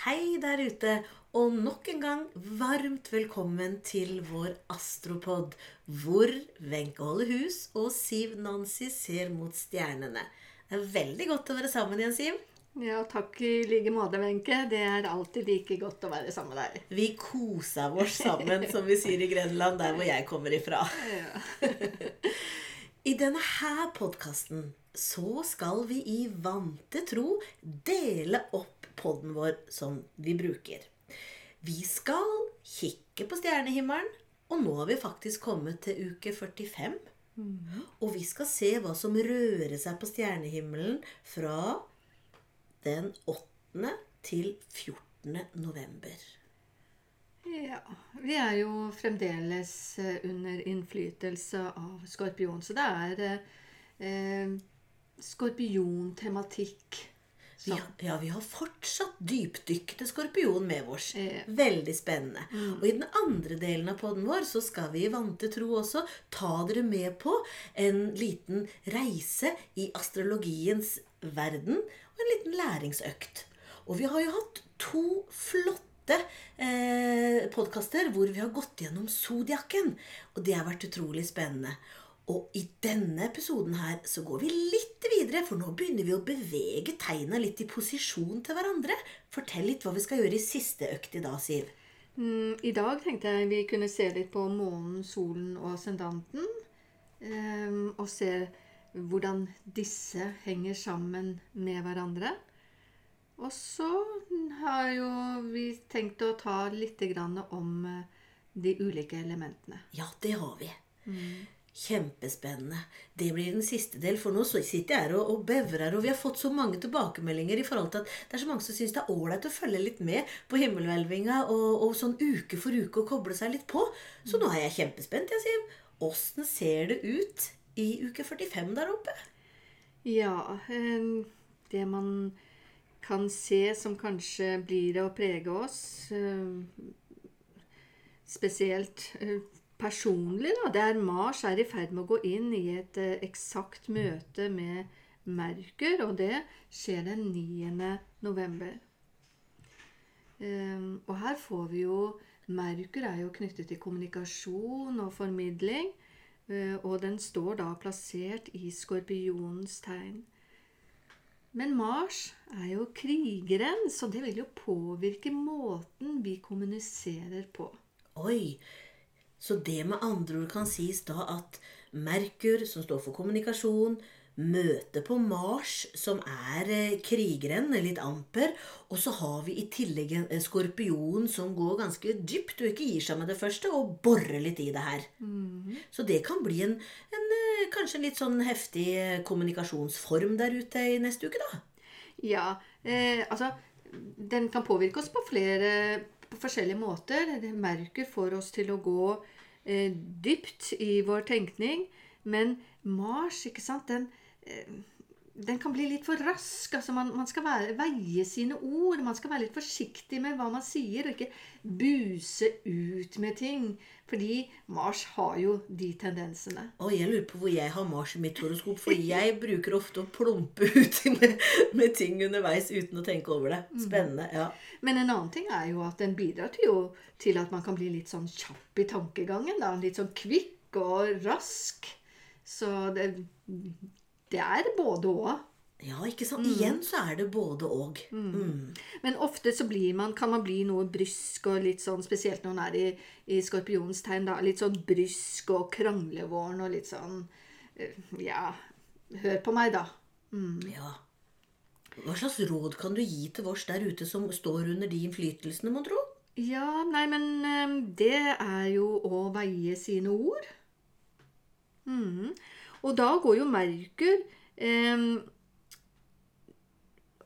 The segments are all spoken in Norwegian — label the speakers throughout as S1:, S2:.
S1: Hei der ute, og nok en gang varmt velkommen til vår astropod, hvor Wenche holder hus og Siv Nancy ser mot stjernene. Det er veldig godt å være sammen igjen, Siv.
S2: Ja, takk i like måte, Wenche. Det er alltid like godt å være sammen med deg.
S1: Vi kosa oss sammen, som vi sier i Grenland, der hvor jeg kommer ifra.
S2: Ja.
S1: I denne her podkasten så skal vi i vante tro dele opp podden vår som vi bruker. Vi skal kikke på stjernehimmelen, og nå har vi faktisk kommet til uke 45. Og vi skal se hva som rører seg på stjernehimmelen fra den 8. til 14. november.
S2: ja. Vi er jo fremdeles eh, under innflytelse av skorpion, så det er eh, eh, skorpiontematikk.
S1: Ja, ja, vi har fortsatt dypdykk skorpion med oss.
S2: Ja.
S1: Veldig spennende. Og i den andre delen av podden vår så skal vi i vante tro også ta dere med på en liten reise i astrologiens verden og en liten læringsøkt. Og vi har jo hatt to flotte eh, podkaster hvor vi har gått gjennom Zodiaken. Og det har vært utrolig spennende. Og i denne episoden her så går vi litt videre, for nå begynner vi å bevege tegna litt i posisjon til hverandre. Fortell litt hva vi skal gjøre i siste økt i dag, Siv.
S2: Mm, I dag tenkte jeg vi kunne se litt på månen, solen og ascendanten. Um, og se hvordan disse henger sammen med hverandre. Og så har jo vi tenkt å ta litt grann om eh, de ulike elementene.
S1: Ja, det har vi. Kjempespennende. Det blir den siste del, for nå sitter jeg her og, og bevrer, og vi har fått så mange tilbakemeldinger i forhold til at det er så mange som syns det er ålreit å følge litt med på himmelhvelvinga og, og sånn uke for uke og koble seg litt på. Så nå er jeg kjempespent, jeg, Siv. Åssen ser det ut i uke 45 der oppe?
S2: Ja, eh, det man kan se som kanskje blir det å prege oss, eh, spesielt eh, personlig, da, det er Mars er i ferd med å gå inn i et eh, eksakt møte med Merkur, og det skjer den 9. november. Eh, og her får vi jo Merkur er jo knyttet til kommunikasjon og formidling. Eh, Og den står da plassert i skorpionens tegn. Men Mars er jo krigeren, så det vil jo påvirke måten vi kommuniserer på.
S1: Oi, så det med andre ord kan sies da at Merkur, som står for kommunikasjon, møter på Mars, som er eh, krigeren, litt amper, og så har vi i tillegg en skorpion som går ganske dypt og ikke gir seg med det første, og borer litt i det her. Så det kan bli en, en eh, kanskje en litt sånn heftig eh, kommunikasjonsform der ute i neste uke, da.
S2: Ja, eh, altså Den kan påvirke oss på flere på forskjellige måter. Merkur får oss til å gå eh, dypt i vår tenkning. Men Mars, ikke sant, den, eh, den kan bli litt for rask. Altså man, man skal være, veie sine ord. Man skal være litt forsiktig med hva man sier, og ikke buse ut med ting. Fordi Mars har jo de tendensene.
S1: Og jeg lurer på hvor jeg har Mars i mitt horoskop, for jeg bruker ofte å plumpe ut med, med ting underveis uten å tenke over det. Spennende. ja.
S2: Men en annen ting er jo at den bidrar til, jo, til at man kan bli litt sånn kjapp i tankegangen. Da. Litt sånn kvikk og rask. Så det, det er både og.
S1: Ja, ikke sant? Igjen så er det både og. Mm.
S2: Men ofte så blir man, kan man bli noe brysk og litt sånn, spesielt når man er i, i skorpionens tegn, da, litt sånn brysk og kranglevåren og litt sånn eh, Ja, hør på meg, da.
S1: Ja. Hva slags råd kan du gi til oss der ute som står under de innflytelsene, mon tro?
S2: Ja, nei, men eh, det er jo å veie sine ord. Mhm. Og da går jo Merkur eh,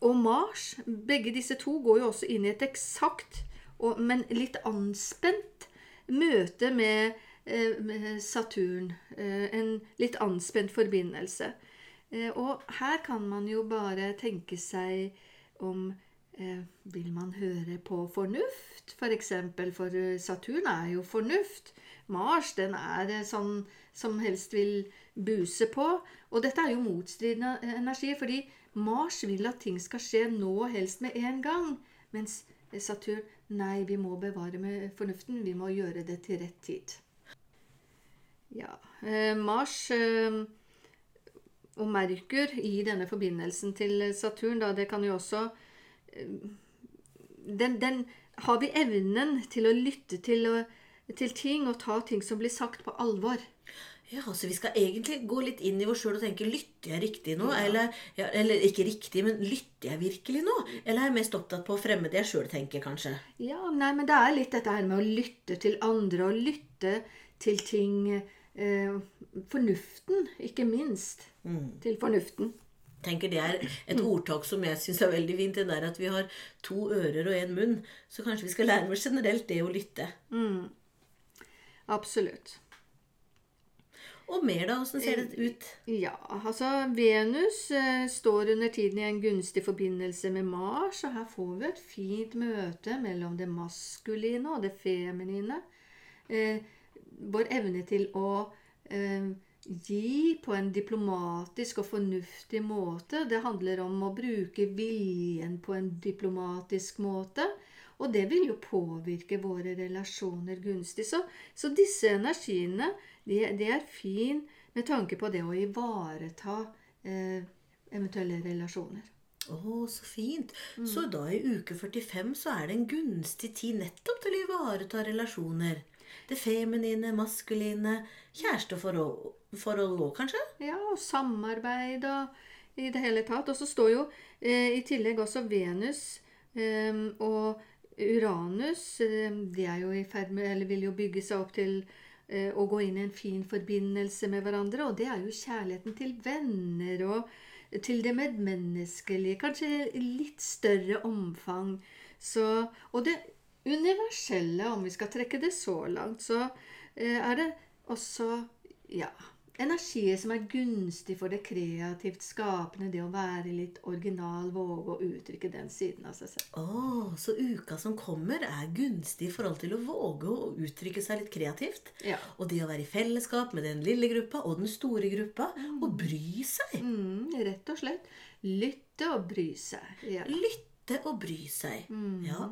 S2: og Mars, begge disse to, går jo også inn i et eksakt, men litt anspent møte med, eh, Saturn. Eh, en litt anspent forbindelse. Eh, og her kan man jo bare tenke seg om Vil man høre på fornuft, f.eks.? For, for Saturn er jo fornuft. Mars den er sånn som helst vil buse på. Og dette er jo motstridende energi, fordi Mars vil at ting skal skje nå, helst med en gang. Mens Saturn nei, vi må bevare med fornuften. Vi må gjøre det til rett tid. Ja. Eh, Mars eh, og Merkur i denne forbindelsen til Saturn, da, det kan jo også eh, den, den, Har vi evnen til å lytte til, til ting og ta ting som blir sagt, på alvor?
S1: Ja, så Vi skal egentlig gå litt inn i oss sjøl og tenke lytter jeg riktig nå? Ja. Eller, ja, eller, ikke riktig, men lytter jeg virkelig nå? Eller er jeg mest opptatt på å fremme det jeg sjøl tenker, kanskje?
S2: Ja, nei, men det er litt dette her med å lytte til andre, og lytte til ting eh, Fornuften, ikke minst. Mm. Til fornuften.
S1: Tenker Det er et ordtak som jeg syns er veldig fint. Det der at vi har to ører og én munn. Så kanskje vi skal lære oss generelt det å lytte.
S2: Mm. Absolutt.
S1: Og mer, da? Åssen ser det ut?
S2: Ja, altså Venus eh, står under tiden i en gunstig forbindelse med Mars, og her får vi et fint møte mellom det maskuline og det feminine. Eh, vår evne til å eh, gi på en diplomatisk og fornuftig måte. Det handler om å bruke viljen på en diplomatisk måte. Og det vil jo påvirke våre relasjoner gunstig. Så, så disse energiene de, de, er fin med tanke på det å ivareta eh, eventuelle relasjoner.
S1: Å, oh, så fint. Mm. Så da i uke 45 så er det en gunstig tid nettopp til å ivareta relasjoner. Det feminine, maskuline, kjæresteforhold òg, kanskje?
S2: Ja, og samarbeid og i det hele tatt. Og så står jo eh, i tillegg også Venus eh, og Uranus det er jo i ferd med, eller vil jo bygge seg opp til eh, å gå inn i en fin forbindelse med hverandre. Og det er jo kjærligheten til venner og til det medmenneskelige. Kanskje i litt større omfang. Så, og det universelle, om vi skal trekke det så langt, så eh, er det også ja, energier som er gunstig for det kreativt skapende, det å være litt original, våge å uttrykke den siden av seg selv.
S1: Oh, så uka som kommer, er gunstig i forhold til å våge å uttrykke seg litt kreativt?
S2: Ja.
S1: Og det å være i fellesskap med den lille gruppa og den store gruppa, mm. og bry seg.
S2: Mm, rett og slett. Lytte og bry seg.
S1: Ja. Lytte og bry seg.
S2: Mm.
S1: Ja.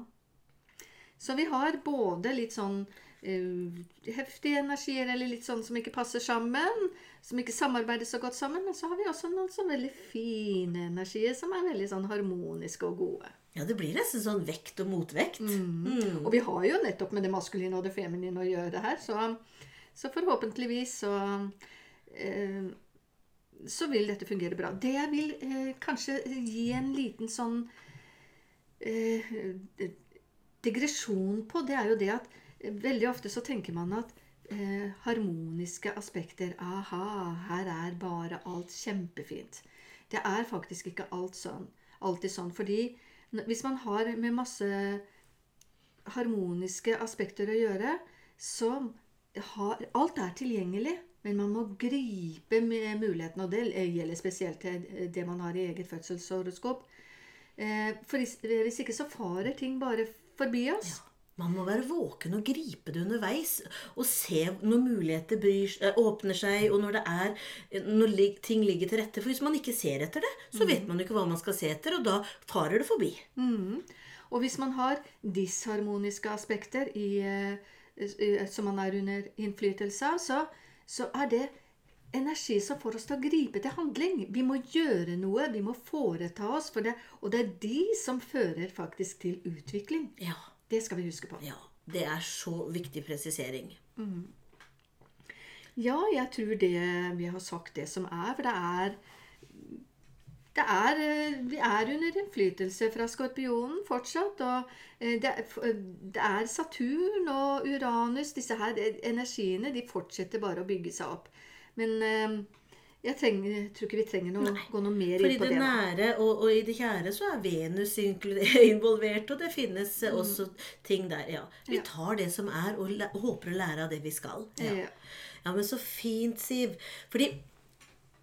S2: Så vi har både litt sånn heftige energier, eller litt sånn som ikke passer sammen. Som ikke samarbeider så godt sammen. Men så har vi også noen sånn veldig fine energier som er veldig sånn harmoniske og gode.
S1: Ja, det blir nesten sånn vekt og motvekt.
S2: Mm. Mm. Og vi har jo nettopp med det maskuline og det feminine å gjøre det her, så, så forhåpentligvis så uh, så vil dette fungere bra. Det jeg vil eh, kanskje gi en liten sånn eh, digresjon på, det er jo det at Veldig ofte så tenker man at eh, harmoniske aspekter Aha, her er bare alt kjempefint. Det er faktisk ikke alt sånn, alltid sånn. Fordi hvis man har med masse harmoniske aspekter å gjøre, så har Alt er tilgjengelig, men man må gripe med muligheten. Og det gjelder spesielt det man har i eget fødselshoroskop. Eh, for hvis ikke så farer ting bare forbi oss.
S1: Ja. Man må være våken og gripe det underveis. Og se når muligheter bryr, eh, åpner seg, og når, det er, når ting ligger til rette. For hvis man ikke ser etter det, så vet man ikke hva man skal se etter, og da farer det forbi.
S2: Mm. Og hvis man har disharmoniske aspekter i, eh, som man er under innflytelse av, så, så er det energi som får oss til å gripe til handling. Vi må gjøre noe, vi må foreta oss. For det, og det er de som fører faktisk til utvikling.
S1: Ja.
S2: Det skal vi huske på.
S1: Ja, Det er så viktig presisering.
S2: Mm. Ja, jeg tror det vi har sagt det som er. For det er, det er Vi er under innflytelse fra skorpionen fortsatt. Og eh, det det er Saturn og Uranus, disse her energiene, de fortsetter bare å bygge seg opp. Men eh, jeg, trenger, jeg, tror ikke vi trenger å gå noe mer
S1: inn
S2: på det. For
S1: i det nære og, og, i det kjære så er Venus involvert, og det finnes mm. også ting der. Ja. Vi tar det som er, og, og håper å lære av det vi skal. Ja, ja men så fint, Siv. Fordi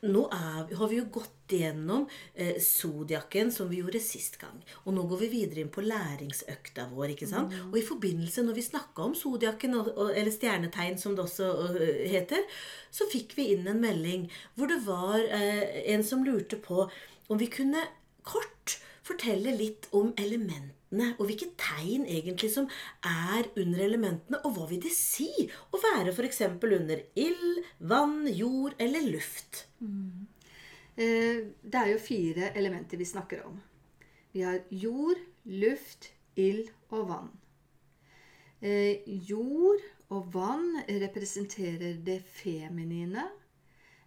S1: nå er, har vi jo gått gjennom eh, zodiaken som vi gjorde sist gang. Og nå går vi videre inn på læringsøkta vår. ikke sant? Mm. Og i forbindelse når vi snakka om zodiaken, eller stjernetegn som det også uh, heter, så fikk vi inn en melding hvor det var eh, en som lurte på om vi kunne kort fortelle litt om elementene, og hvilke tegn egentlig som er under elementene, og hva vil det si å være f.eks. under ild, vann, jord eller luft?
S2: Mm. Det er jo fire elementer vi snakker om. Vi har jord, luft, ild og vann. Eh, Jord og vann representerer det feminine,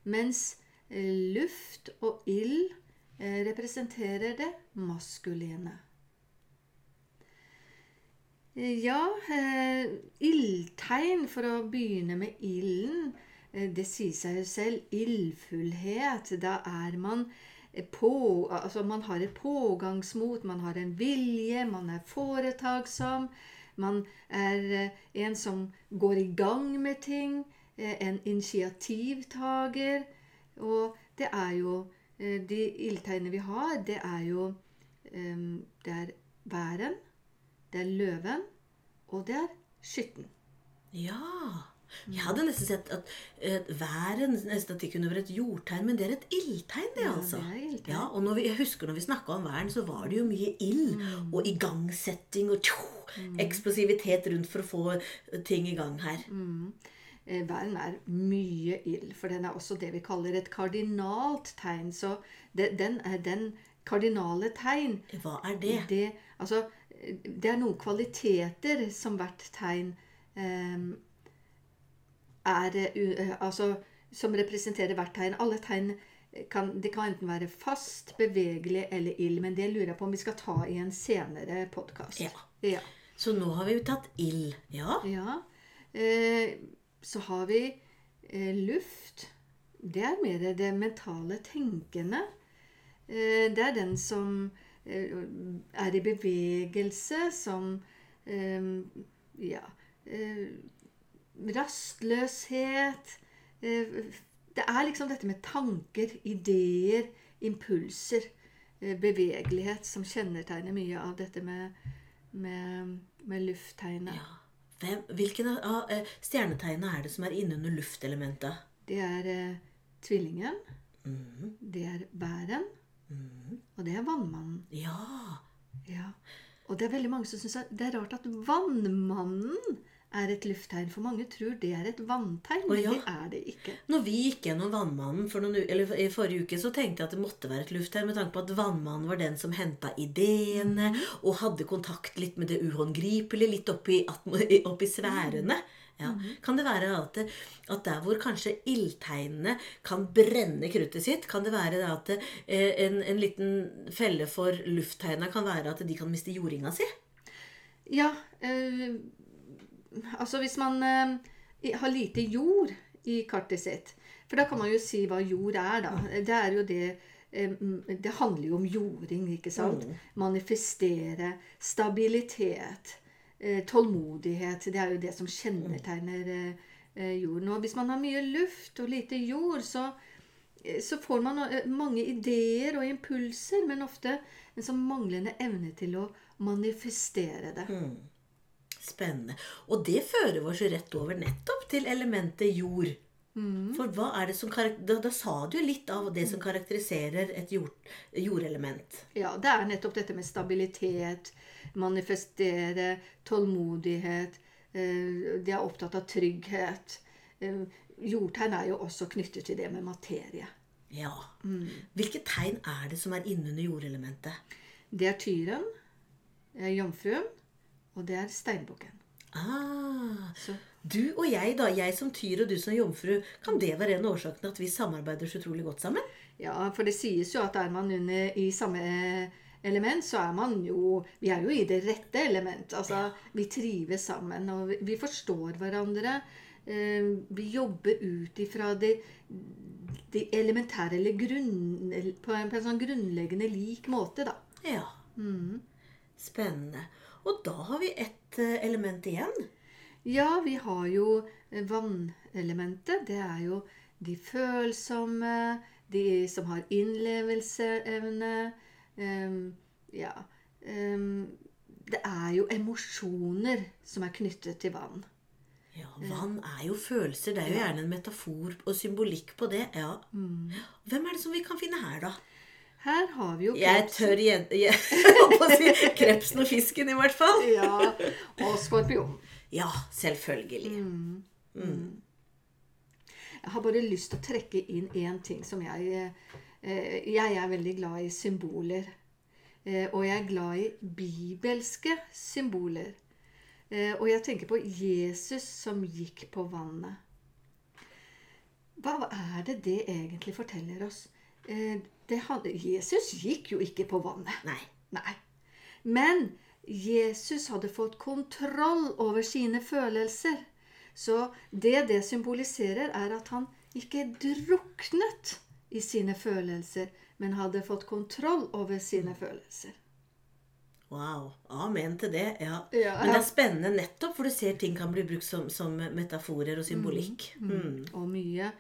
S2: mens eh, luft og ild eh, representerer det maskuline. Ja, eh, ildtegn, for å begynne med ilden, eh, det sier seg jo selv. Ildfullhet. Da er man eh, på Altså, man har et pågangsmot, man har en vilje, man er foretaksom. Man er eh, en som går i gang med ting. En initiativtager. Og det er jo De ildtegnene vi har, det er jo Det er væren, det er løven, og det er skytten.
S1: Ja. Jeg hadde nesten sett at uh, væren nesten at det kunne være et jordtegn, men det er et ildtegn, det,
S2: Ja,
S1: altså.
S2: det er ildtegn.
S1: Ja, og vi, jeg husker når vi snakka om væren, så var det jo mye ild
S2: Mm.
S1: og igangsetting og tjo, eksplosivitet rundt for å få eh, ting i gang her.
S2: Mm. Væren er mye ild, for den er også det vi kaller et kardinalt tegn. Så det, den den kardinale tegn.
S1: Hva er det?
S2: Det, altså, eh, det er noen kvaliteter som hvert tegn eh, er eh, Altså som representerer hvert tegn. Alle tegn kan, det kan enten være fast, bevegelig eller ild, men det lurer jeg på om vi skal ta i en senere podkast.
S1: Ja.
S2: ja.
S1: Så nå har vi jo tatt ild. Ja.
S2: Ja. Eh, så har vi eh, luft. Det er mer det mentale tenkende. Eh, det er den som er i bevegelse, som eh, Ja. Eh, rastløshet. Eh, det er liksom dette med tanker, ideer, impulser, eh, bevegelighet, som kjennetegner mye av dette med, med, med lufttegnet.
S1: ja. Hvem, hvilken av eh, stjernetegnene er det som er innunder luftelementet?
S2: Det er eh, tvillingen,
S1: Mhm.
S2: det er væren, og det er vannmannen.
S1: Ja.
S2: Ja. Og det er veldig mange som syns det er rart at vannmannen er et lufttegn. For mange tror det er et vanntegn, men
S1: ja.
S2: det er det ikke.
S1: Når vi gikk gjennom Vannmannen for noen, eller i forrige uke, så tenkte jeg at det måtte være et lufttegn med tanke på at Vannmannen var den som henta ideene og hadde kontakt litt med det uhåndgripelige, litt oppi, oppi sfærene. Ja. Kan det være at, at der hvor kanskje ildtegnene kan brenne kruttet sitt, kan det være at eh, en, en liten felle for lufttegna kan være at de kan miste jordinga si?
S2: Ja, Øh, altså hvis man øh, har lite jord i kartet sitt For da kan man jo si hva jord er, da. Det er jo det Det handler jo om jording, ikke sant? Manifestere. Stabilitet. Eh, Tålmodighet. Det er jo det som kjennetegner eh, eh, jorden. Og hvis man har mye luft og lite jord, så så får man mange ideer og impulser, men ofte en sånn manglende evne til å manifestere det.
S1: Spennende. Og det fører oss rett over nettopp til elementet jord. For hva er det som da, da sa du litt av det som karakteriserer et jord, jordelement.
S2: Ja, det er nettopp dette med stabilitet, manifestere, tålmodighet. eh, De er opptatt av trygghet. Eh, Jordtegn er jo også knyttet til det med materie.
S1: Ja. Hvilke tegn er det som er innunder jordelementet?
S2: Det er tyren, det er jomfruen, og det er steinbukken.
S1: Ah,
S2: Så
S1: du og jeg, da. Jeg som tyr og du som jomfru. Kan det være en av årsakene at vi samarbeider så utrolig godt sammen?
S2: Ja, for det sies jo at er man under i samme element, så er man jo Vi er jo i det rette element. Altså, vi trives sammen, og vi, forstår hverandre. Eh, vi jobber ut ifra det, det elementære, eller grunn, på, en, på en sånn grunnleggende lik måte, da.
S1: Ja. Spennende. Og da har vi ett eh, element igjen.
S2: Ja, vi har jo eh, vannelementet. Det er jo de følsomme, de som har innlevelseevne. Um, ja. um, det er jo emosjoner som er knyttet til vann.
S1: Ja, Vann er jo følelser. Det er jo gjerne en metafor og symbolikk på det. ja. Hvem er det som vi kan finne her, da?
S2: Her har vi jo
S1: Jeg tør gjen- jeg på å si krepsen og fisken, i hvert fall.
S2: Ja, og skorpion.
S1: Ja, selvfølgelig.
S2: Jeg har bare lyst til å trekke inn én ting som jeg eh, Jeg er veldig glad i symboler. Eh, og jeg er glad i bibelske symboler. Eh, og jeg tenker på Jesus som gikk på vannet. Hva er det det egentlig forteller oss? Eh, det hadde, Jesus gikk jo ikke på vannet.
S1: Nei.
S2: Nei. Men Jesus hadde fått kontroll over sine følelser. Så det det symboliserer, er at han ikke druknet i sine følelser, men hadde fått kontroll over sine følelser.
S1: Wow. Amen til det. Ja.
S2: Ja,
S1: Men det er spennende nettopp, for du ser ting kan bli brukt som, som metaforer og symbolikk. Mm.
S2: Og mye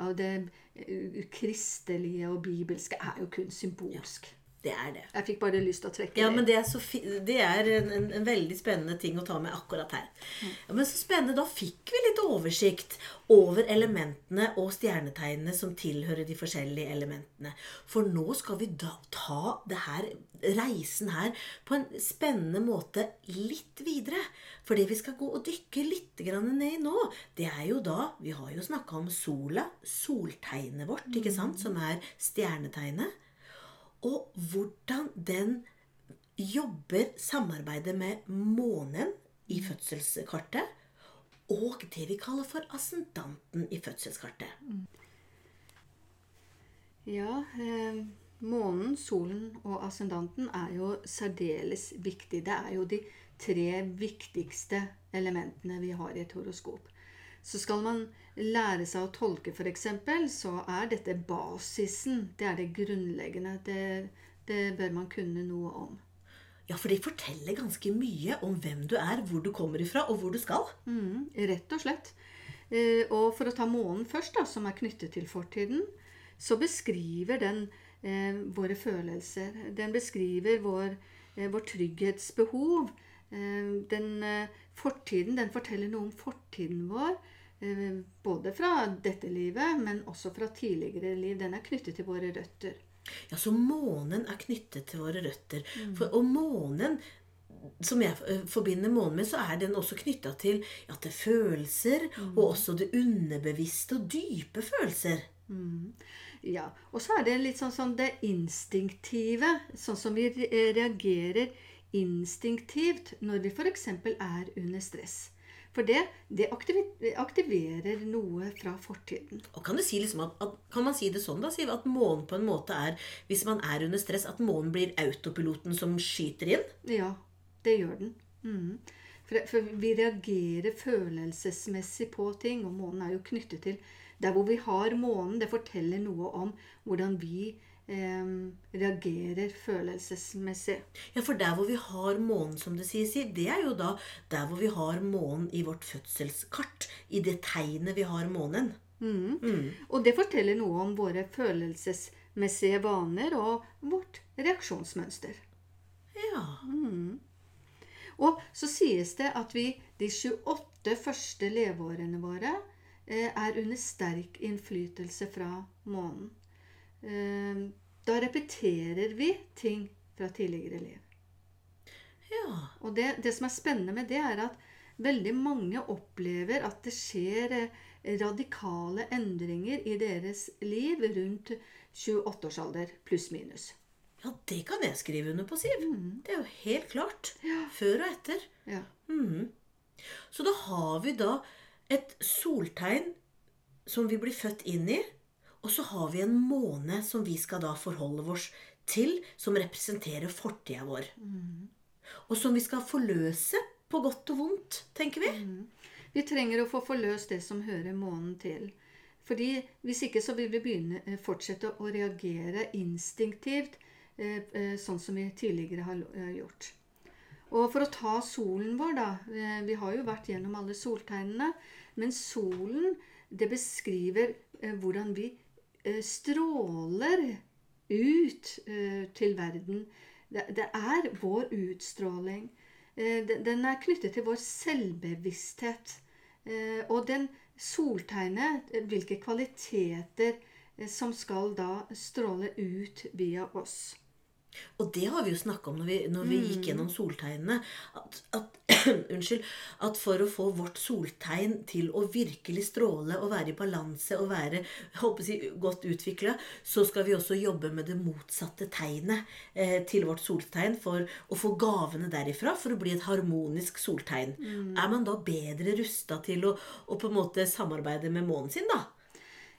S2: av det eh, kristelige og bibelske er jo kun symbolsk.
S1: Det er det.
S2: Jeg fikk bare lyst til å trekke
S1: Ja,
S2: det.
S1: men det er, det er en, en, en veldig spennende ting å ta med akkurat her. Ja, men så spennende. Da fikk vi litt oversikt over elementene og stjernetegnene som tilhører de forskjellige elementene. For nå skal vi da ta det her, reisen her på en spennende måte litt videre. For det vi skal gå og dykke litt grann ned i nå, det er jo da Vi har jo snakka om sola, soltegnet vårt, ikke sant, som er stjernetegnet. Og hvordan den jobber, samarbeidet med månen i fødselskartet. Og det vi kaller for ascendanten i fødselskartet.
S2: Ja, eh, månen, solen og ascendanten er jo særdeles viktig. Det er jo de tre viktigste elementene vi har i et horoskop. Så skal man lære seg å tolke, f.eks., så er dette basisen. Det er det grunnleggende. Det, det bør man kunne noe om.
S1: Ja, for det forteller ganske mye om hvem du er, hvor du kommer ifra, og hvor du skal.
S2: Mm, rett og slett. Eh, og for å ta månen først, da, som er knyttet til fortiden, så beskriver den eh, våre følelser. Den beskriver vår, eh, vår trygghetsbehov. Eh, den eh, fortiden, den forteller noe om fortiden vår. Eh, både fra dette livet, men også fra tidligere liv. Den er knyttet til våre røtter.
S1: Ja, så månen er knyttet til våre røtter. For, og månen, som jeg forbinder månen med, så er den også knytta til, ja, til følelser, og også det underbevisste og dype følelser.
S2: Ja, Og så er det litt sånn, sånn det instinktive. Sånn som vi reagerer instinktivt når vi f.eks. er under stress. For det, det aktiverer noe fra fortiden.
S1: Og kan, du si liksom at, at, kan man si det sånn, da, Siv, at månen på en måte er Hvis man er under stress, at månen blir autopiloten som skyter inn?
S2: Ja, det gjør den. Mm. For, for vi reagerer følelsesmessig på ting, og månen er jo knyttet til Der hvor vi har månen, det forteller noe om hvordan vi reagerer følelsesmessig.
S1: Ja, for der hvor vi har månen, som det sies, det er jo da der hvor vi har månen i vårt fødselskart. I det tegnet vi har månen.
S2: Og det forteller noe om våre følelsesmessige vaner og vårt reaksjonsmønster.
S1: Ja.
S2: Og så sies det at vi de 28 første leveårene våre eh, er under sterk innflytelse fra månen. Da repeterer vi ting fra tidligere liv.
S1: Ja.
S2: Og det, det som er spennende med det, er at veldig mange opplever at det skjer eh, radikale endringer i deres liv rundt 28-årsalder, pluss-minus.
S1: ja, det kan jeg skrive under på, Siv. Det er jo helt klart. Ja. Før og etter.
S2: Ja.
S1: Så da har vi da et soltegn som vi blir født inn i, og så har vi en måne som vi skal da forholde oss til, som representerer fortida vår. Og som vi skal forløse på godt og vondt, tenker vi.
S2: Vi trenger å få forløst det som hører månen til. Fordi Hvis ikke så vil vi begynne, eh, fortsette å reagere instinktivt, eh, eh, sånn som vi tidligere har gjort. Og for å ta solen vår, da. Vi har jo vært gjennom alle soltegnene. Men solen, det beskriver hvordan vi stråler ut eh, til verden. Det, er vår utstråling. Eh, den- er knyttet til vår selvbevissthet. Eh, Og den soltegnet, eh, hvilke kvaliteter eh, som skal da stråle ut via oss.
S1: Og det har vi jo snakka om når vi, når vi gikk gjennom soltegnene. At, at, unnskyld, at for å få vårt soltegn til å virkelig stråle og være i balanse og være jeg, godt utvikla, så skal vi også jobbe med det motsatte tegnet eh, til vårt soltegn for å få gavene derifra for å bli et harmonisk soltegn. Er man da bedre rusta til å, å på en måte samarbeide med månen sin, da?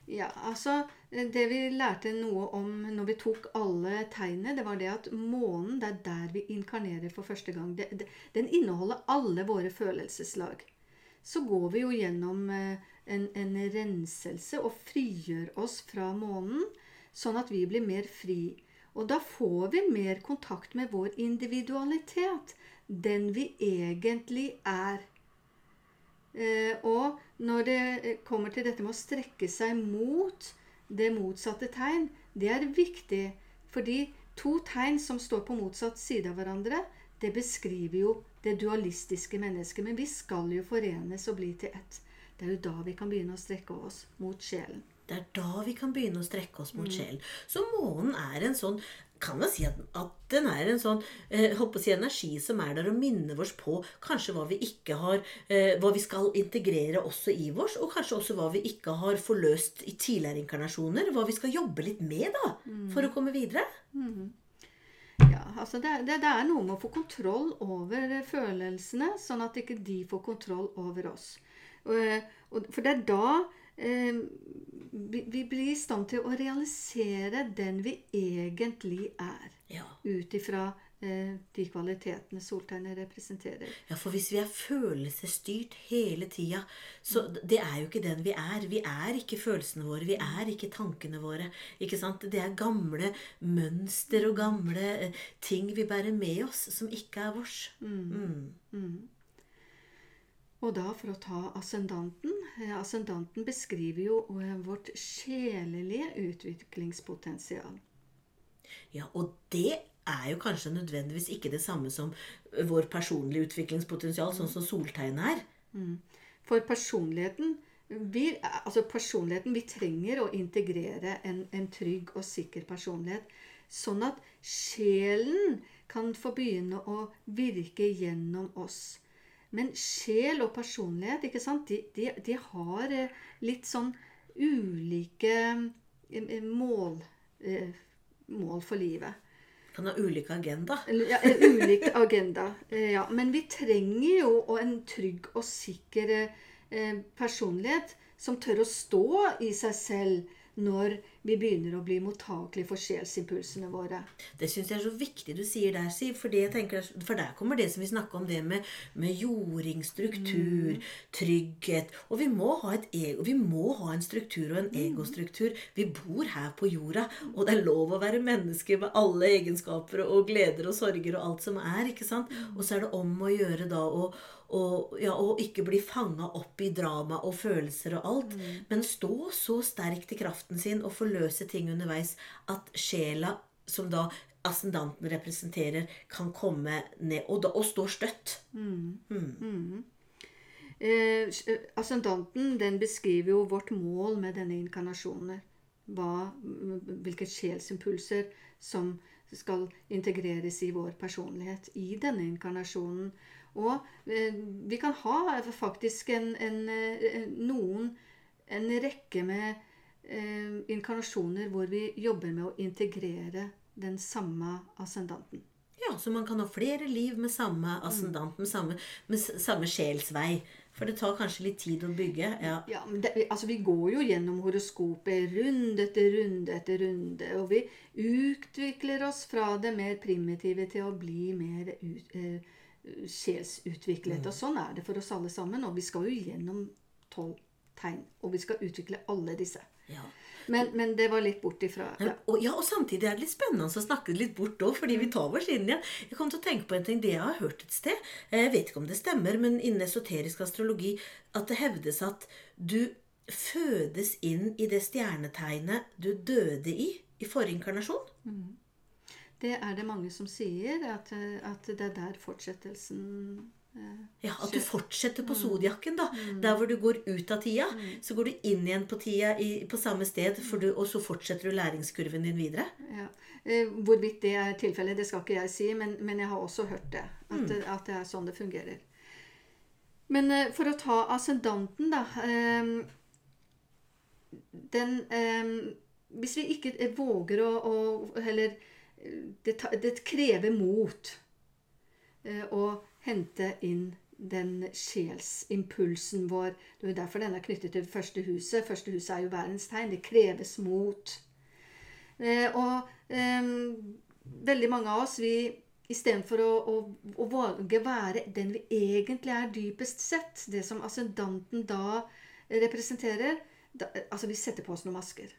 S2: Ja, altså Det vi lærte noe om når vi tok alle tegnene, det var det at månen, det er der vi inkarnerer for første gang. Det, det, den inneholder alle våre følelseslag. Så går vi jo gjennom eh, en, en renselse og frigjør oss fra månen, sånn at vi blir mer fri. Og da får vi mer kontakt med vår individualitet, den vi egentlig er. Eh, og når det eh, kommer til dette med å strekke seg mot det motsatte tegn, det er viktig. Fordi to tegn som står på motsatt side av hverandre, det beskriver jo det dualistiske mennesket. Men vi skal jo forenes og bli til ett. Det er jo da vi kan begynne å strekke oss mot sjelen.
S1: Det er da vi kan begynne å strekke oss mot sjelen. Så månen er en sånn kan jo si at, at den er en sånn eh, håper å si, energi som er der og minner oss på kanskje hva vi ikke har eh, Hva vi skal integrere også i oss, og kanskje også hva vi ikke har forløst i tidligere inkarnasjoner. Hva vi skal jobbe litt med da, for å komme videre.
S2: Ja, altså det, det, det er noe med å få kontroll over følelsene, sånn at ikke de får kontroll over oss. Og, og, for det er da eh, vi, vi blir i stand til å realisere den vi egentlig er.
S1: Ja.
S2: Ut ifra eh, de kvalitetene soltegnet representerer.
S1: Ja, for hvis vi er følelsesstyrt hele tida, så det er jo ikke den vi er. Vi er ikke følelsene våre. Vi er ikke tankene våre. Ikke sant? Det er gamle mønster og gamle eh, ting vi bærer med oss, som ikke er vårs. Mm.
S2: Og da for å ta ascendanten eh, Ascendanten beskriver jo eh, vårt sjelelige utviklingspotensial.
S1: Ja, og det er jo kanskje nødvendigvis ikke det samme som vår personlige utviklingspotensial, sånn som soltegnet er.
S2: For personligheten vi, altså personligheten, vi trenger å integrere en, en trygg og sikker personlighet. Sånn at sjelen kan få begynne å virke gjennom oss. Men sjel og personlighet, ikke sant, de, de, de har eh, litt sånn ulike eh, mål, eh, mål for livet.
S1: Kan ha ulik agenda.
S2: Ja, ulik agenda. Ja, men vi trenger jo en trygg og sikker personlighet som tør å stå i seg selv når vi begynner å bli mottakelige for sjelsimpulsene våre.
S1: Det syns jeg er så viktig du sier der, Siv. For, det jeg tenker, for der kommer det som vi snakker om, det med, med jording, struktur, trygghet. Og vi må ha et ego, vi må ha en struktur og en egostruktur. Vi bor her på jorda, og det er lov å være menneske med alle egenskaper og gleder og sorger og alt som er. ikke sant? Og så er det om å gjøre da å og, ja, og ikke bli fanga opp i drama og følelser og alt. Men stå så sterkt i kraften sin og forløse ting underveis at sjela, som da ascendanten representerer, kan komme ned og, da, og stå støtt.
S2: Eh, ascendanten den beskriver jo vårt mål med denne inkarnasjonen. Hva, hvilke sjelsimpulser som skal integreres i vår personlighet i denne inkarnasjonen. Og eh, vi kan ha faktisk en, en, eh, noen en rekke med eh, inkarnasjoner hvor vi jobber med å integrere den samme ascendanten.
S1: Ja, Så man kan ha flere liv med samme ascendant, med samme, med samme sjelsvei. For det tar kanskje litt tid å bygge. ja.
S2: Ja, men det, altså Vi går jo gjennom horoskopet runde etter runde etter runde. Og vi utvikler oss fra det mer primitive til å bli mer ut, eh, sjelsutviklet. Og sånn er det for oss alle sammen. Og vi skal jo gjennom tolv tegn. Og vi skal utvikle alle disse.
S1: ja.
S2: Men, men det var litt bort ifra ja.
S1: Og, ja, og samtidig er det litt spennende å snakke litt bort òg, fordi vi tar oss inn igjen. Jeg kom til å tenke på en ting, det jeg har hørt et sted. Jeg vet ikke om det stemmer, men innen esoterisk astrologi at det hevdes at du fødes inn i det stjernetegnet du døde i i forrige inkarnasjon.
S2: Det er det mange som sier, at, eh, at det er der fortsettelsen
S1: Ja, At du fortsetter på sodjakken. da. Der hvor du går ut av tida, så går du inn igjen på tida i, på samme sted, du, og så fortsetter du læringskurven din videre.
S2: Ja. Eh, hvorvidt det er tilfellet, det skal ikke jeg si, men, men jeg har også hørt det. At, det. at, det er sånn det fungerer. Men eh, for å ta ascendanten, da eh, Den Hvis vi ikke våger å, å Eller det, det, krever mot å hente inn den sjelsimpulsen vår. Det er derfor den er knyttet til første huset. Første huset er jo verdens tegn. Det kreves mot. Eh, og um, veldig mange av oss, vi istedenfor å, å, å våge være den vi egentlig er dypest sett, det som ascendanten da representerer da, Altså, vi setter på oss noen masker.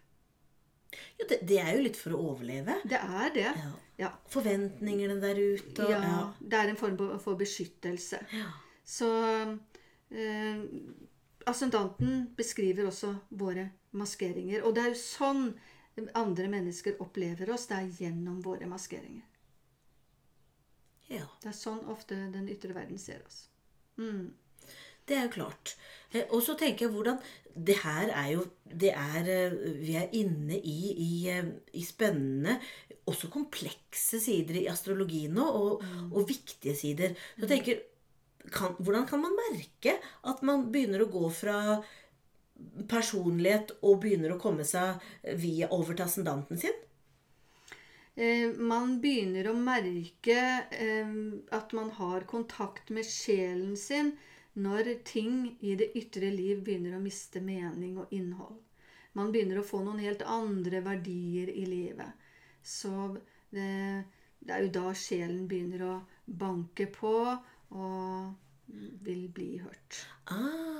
S1: Jo, det, det, er jo litt for å overleve.
S2: Det er det. Ja.
S1: ja. Forventningene der ute. Og,
S2: ja, ja, Det er en form for beskyttelse.
S1: Ja.
S2: Så eh, ascendanten beskriver også våre maskeringer. Og det er jo sånn andre mennesker opplever oss. Det er gjennom våre maskeringer.
S1: Ja.
S2: Det er sånn ofte den ytre verden ser oss. Mm.
S1: Det er jo klart. Eh, og så tenker jeg hvordan Det her er jo det er, eh, Vi er inne i, i, eh, i spennende, også komplekse sider i astrologien nå, og, mm. og viktige sider. Så jeg tenker, kan, Hvordan kan man merke at man begynner å gå fra personlighet og begynner å komme seg via over til ascendanten sin?
S2: Man begynner å merke at man har kontakt med sjelen sin når ting i det ytre liv begynner å miste mening og innhold. Man begynner å få noen helt andre verdier i livet. Så det, det er jo da sjelen begynner å banke på og vil bli hørt.
S1: Ah,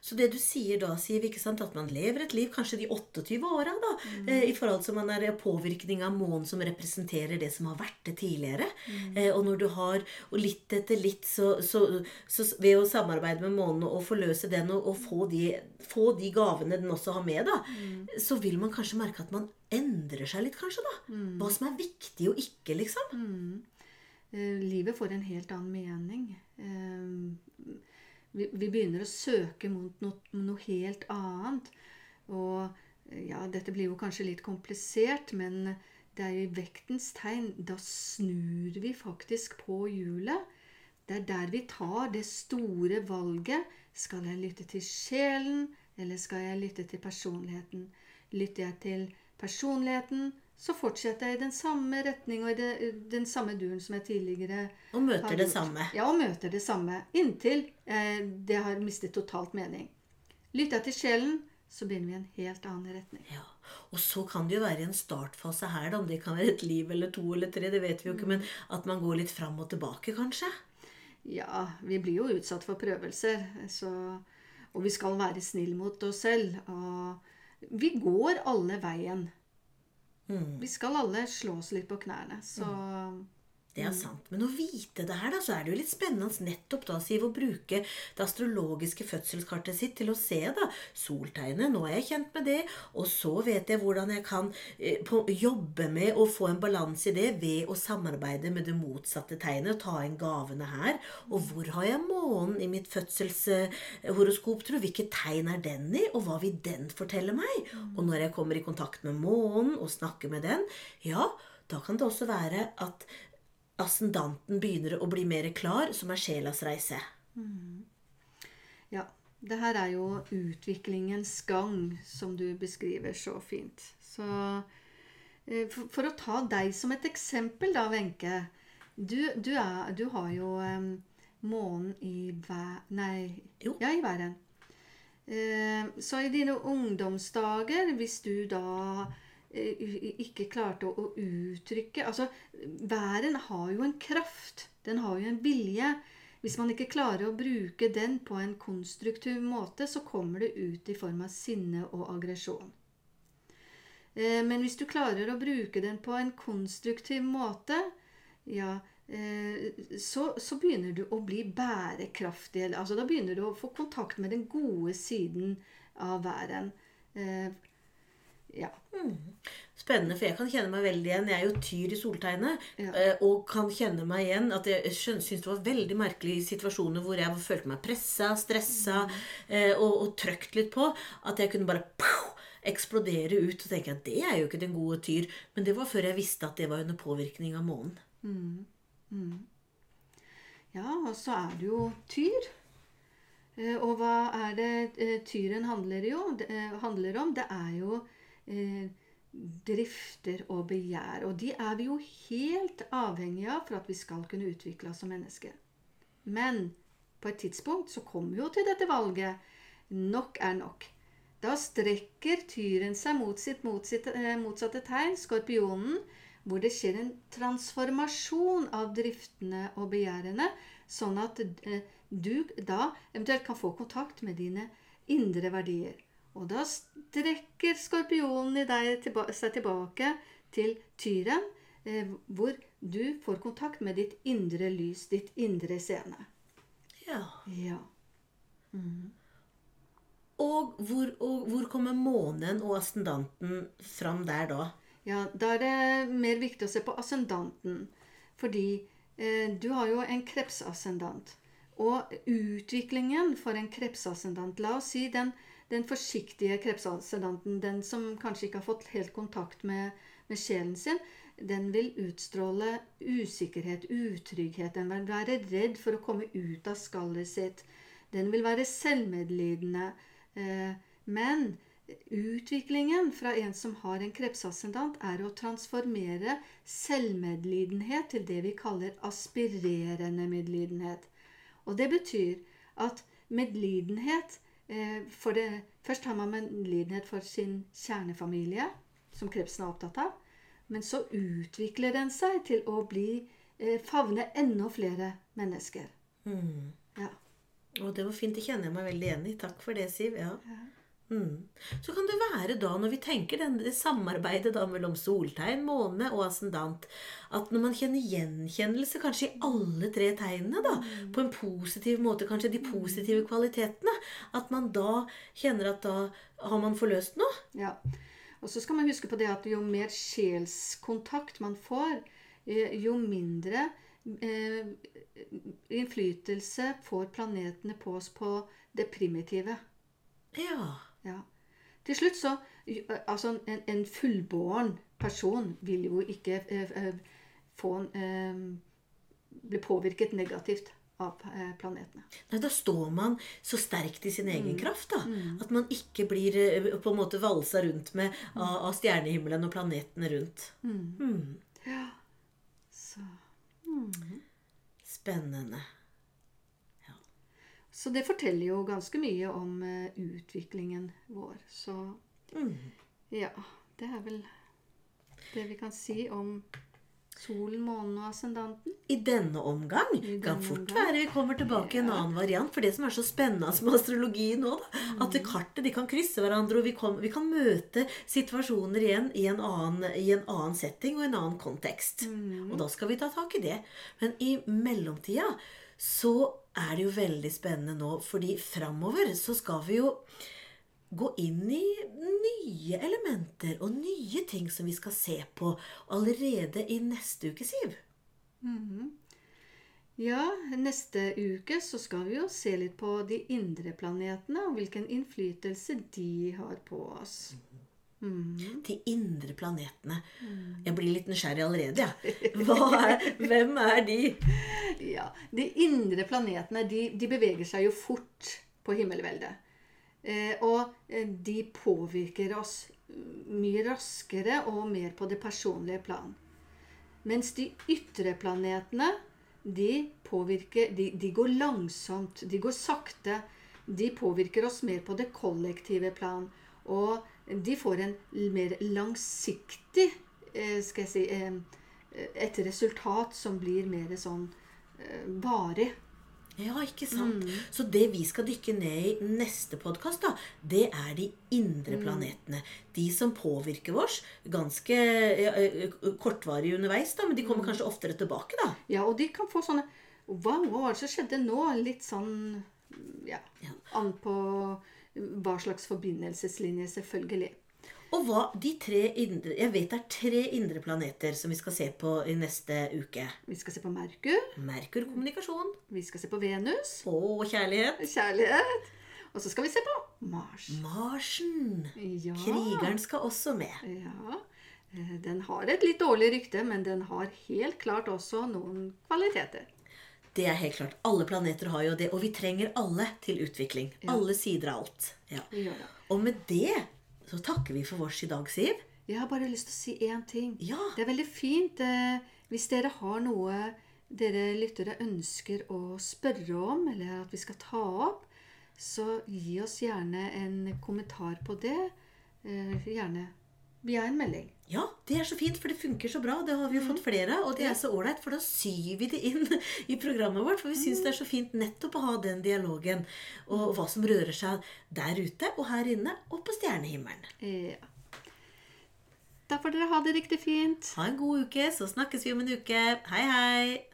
S1: så det du sier da, Siv, ikke sant, at man lever et liv kanskje de 28 åra, da, mm. eh, i forhold til man er påvirkning av månen som representerer det som har vært det tidligere. Mm. Eh, og når du har, og litt etter litt, så, så, så ved å samarbeide med månen og forløse den og, og få, de, få, de, gavene den også har med, da, mm. så vil man kanskje merke at man endrer seg litt, kanskje, da.
S2: Mm.
S1: Hva som er viktig og ikke, liksom.
S2: Mm. Eh, livet får en helt annen mening. Eh, vi begynner å søke mot noe, noe helt annet. Og eh, ja, dette blir jo kanskje litt komplisert, men det er i vektens tegn. Da snur vi faktisk på hjulet. Det er der vi tar det store valget. Skal jeg lytte til sjelen, eller skal jeg lytte til personligheten? Lytter jeg til personligheten, så fortsetter jeg i den samme retning og i det, den samme duren som jeg tidligere
S1: Og møter det samme.
S2: Ja, og møter det samme. Inntil eh, det har mistet totalt mening. Lytter jeg til sjelen, så begynner vi i en helt annen retning.
S1: Ja, Og så kan det jo være en startfase her, da, om det kan være et liv eller to eller tre, det vet vi jo ikke, mm. men at man går litt fram og tilbake, kanskje?
S2: Ja, vi blir jo utsatt for prøvelser. Så, og vi skal være snill mot oss selv. Og vi går alle veien.
S1: Mm.
S2: Vi skal alle slå oss litt på knærne. Så mm.
S1: Det er sant. Men å vite det her, da, så er det jo litt spennende nettopp da, Siv, å bruke det astrologiske fødselskartet sitt til å se da, soltegnet. Nå er jeg kjent med det. Og så vet jeg hvordan jeg kan eh, på, jobbe med å få en balanse i det ved å samarbeide med det motsatte tegnet. og Ta inn gavene her. Og hvor har jeg månen i mitt fødselshoroskop, tro? Hvilket tegn er den i? Og hva vil den fortelle meg? Og når jeg kommer i kontakt med månen og snakker med den, ja, da kan det også være at ascendanten begynner å bli mer klar, som er sjelas reise.
S2: Mm. Ja. Det her er jo utviklingens gang, som du beskriver så fint. Så eh, for, for å ta deg som et eksempel, da, Wenche. Du, du, du, har jo um, månen i hver Nei,
S1: jo.
S2: ja, i væren. Uh, så i dine ungdomsdager, hvis du da Eh, ikke klarte å, å uttrykke Altså, væren har jo en kraft. Den har jo en vilje. Hvis man ikke klarer å bruke den på en konstruktiv måte, så kommer det ut i form av sinne og aggresjon. Eh, men hvis du klarer å bruke den på en konstruktiv måte, ja, eh, så, så, begynner du å bli bærekraftig. Altså, da begynner du å få kontakt med den gode siden av væren. Ja.
S1: Spennende, for jeg kan kjenne meg veldig igjen. Jeg er jo tyr i soltegnet.
S2: Ja.
S1: eh, Og kan kjenne meg igjen at jeg syns det var veldig merkelig i situasjoner hvor jeg følte meg pressa, stressa mm. og, og trøkt litt på. At jeg kunne bare pow, eksplodere ut og tenke at det er jo ikke den gode tyr. Men det var før jeg visste at det var under påvirkning av månen.
S2: Ja, og så er det jo tyr. Eh, Og hva er det eh, tyren handler, jo, eh, handler om? Det er jo eh, drifter og begjær. Og de er vi jo helt avhengige av for at vi skal kunne utvikle oss som mennesker. Men på et tidspunkt så kommer vi jo til dette valget. Nok er nok. Da strekker tyren seg mot sitt eh, motsatte tegn, skorpionen, hvor det skjer en transformasjon av driftene og begjærene, sånn at eh, du da eventuelt kan få kontakt med dine indre verdier. Og da strekker skorpionen i deg tilba seg tilbake til tyren, eh, hvor du får kontakt med ditt indre lys, ditt indre scene.
S1: Ja.
S2: Ja.
S1: Og hvor, og hvor kommer månen og ascendanten fram der da?
S2: Ja, da er det mer viktig å se på ascendanten. Fordi eh, du har jo en krepsascendant. Og utviklingen for en krepsascendant La oss si den, den forsiktige krepsascendanten, den som kanskje ikke har fått helt kontakt med, med sjelen sin, den vil utstråle usikkerhet, utrygghet. Den vil være redd for å komme ut av skallet sitt. Den vil være selvmedlidende. Eh, men utviklingen fra en som har en krepsascendant, er å transformere selvmedlidenhet til det vi kaller aspirerende medlidenhet. Og det betyr at medlidenhet for det, Først har man medlidenhet for sin kjernefamilie, som krepsen er opptatt av. Men så utvikler den seg til å bli eh, favne enda flere mennesker. Ja.
S1: Og det var fint. Det kjenner jeg meg veldig igjen i. Takk for det, Siv. Ja. Mm. Så kan det være da, når vi tenker den, det samarbeidet da mellom soltegn, måne og ascendant, at når man kjenner gjenkjennelse kanskje i alle tre tegnene, da, på en positiv måte, kanskje de positive kvalitetene, at man da kjenner at da har man forløst noe.
S2: Ja. Og så skal man huske på det at jo mer sjelskontakt man får, eh, jo mindre eh, innflytelse får planetene på oss på det primitive.
S1: Ja.
S2: Ja. Til slutt så Altså, en, en fullbåren person vil jo ikke eh, få eh, bli påvirket negativt av planetene.
S1: Nei, da står man så sterkt i sin egen kraft, da. At man ikke blir på en måte valsa rundt med av, av stjernehimmelen og planetene rundt. Mm.
S2: Ja. Så
S1: Spennende.
S2: Så det forteller jo ganske mye om eh, utviklingen vår. Så
S1: Mm.
S2: ja, det er vel det vi kan si om solen, månen og ascendanten.
S1: I denne omgang
S2: I
S1: kan fort
S2: omgang.
S1: være vi kommer tilbake i en annen variant. For det som er så spennende med astrologi nå, da, at kartet de kan krysse hverandre, og vi, kom, vi kan møte situasjoner igjen i en, annen, i en annen setting og en annen kontekst. Og da skal vi ta tak i det. Men i mellomtida så er det jo veldig spennende nå, fordi framover så skal vi jo gå inn i nye elementer og nye ting som vi skal se på allerede i neste uke, Siv.
S2: Ja, neste uke så skal vi jo se litt på de indre planetene og hvilken innflytelse de har på oss.
S1: De indre planetene. Jeg blir litt nysgjerrig allerede, er, hvem er de?
S2: Ja, De indre planetene de, de beveger seg jo fort på himmelveldet. Eh, og eh, de påvirker oss mye raskere og mer på det personlige plan. Mens de ytre planetene, de påvirker De, de går langsomt, de går sakte. De påvirker oss mer på det kollektive plan. Og de får en mer langsiktig eh, skal jeg si, eh, et resultat som blir mer sånn eh, varig.
S1: Ja, ikke sant? Så det vi skal dykke ned i neste podkast, det er de indre planetene. De som påvirker oss ganske kortvarig underveis, da, men de kommer kanskje oftere tilbake, da.
S2: Ja, og de kan få sånne Wow, hva var det som skjedde nå? Litt sånn Ja. An på hva slags forbindelseslinje, selvfølgelig.
S1: Og hva de tre indre Jeg vet det er tre indre planeter som vi skal se på i neste uke.
S2: Vi skal se på Merkur.
S1: Merkur kommunikasjon.
S2: Vi skal se på Venus.
S1: Og kjærlighet.
S2: Kjærlighet. Og så skal vi se på Mars.
S1: Marsen.
S2: Ja.
S1: Krigeren skal også med.
S2: Ja. eh, Den har et litt dårlig rykte, men den har helt klart også noen kvaliteter.
S1: Det er helt klart. Alle planeter har jo det. Og vi trenger alle til utvikling. Alle sider av alt. Ja. Og med det så takker vi for vårs i dag, Siv.
S2: Jeg har bare lyst til å si én ting.
S1: Ja.
S2: Det er veldig fint eh, hvis dere har noe dere lyttere ønsker å spørre om, eller at vi skal ta opp, så gi oss gjerne en kommentar på det. Eh, gjerne via en melding.
S1: Ja, det er så fint, for det funker så bra. Det har vi jo fått flere av. Og det er så ålreit, for da syr vi det inn i programmet vårt. For vi syns det er så fint nettopp å ha den dialogen. Og hva som rører seg der ute og her inne og på stjernehimmelen.
S2: Ja. Da får dere ha det riktig fint.
S1: Ha en god uke, så snakkes vi om en uke. Hei, hei!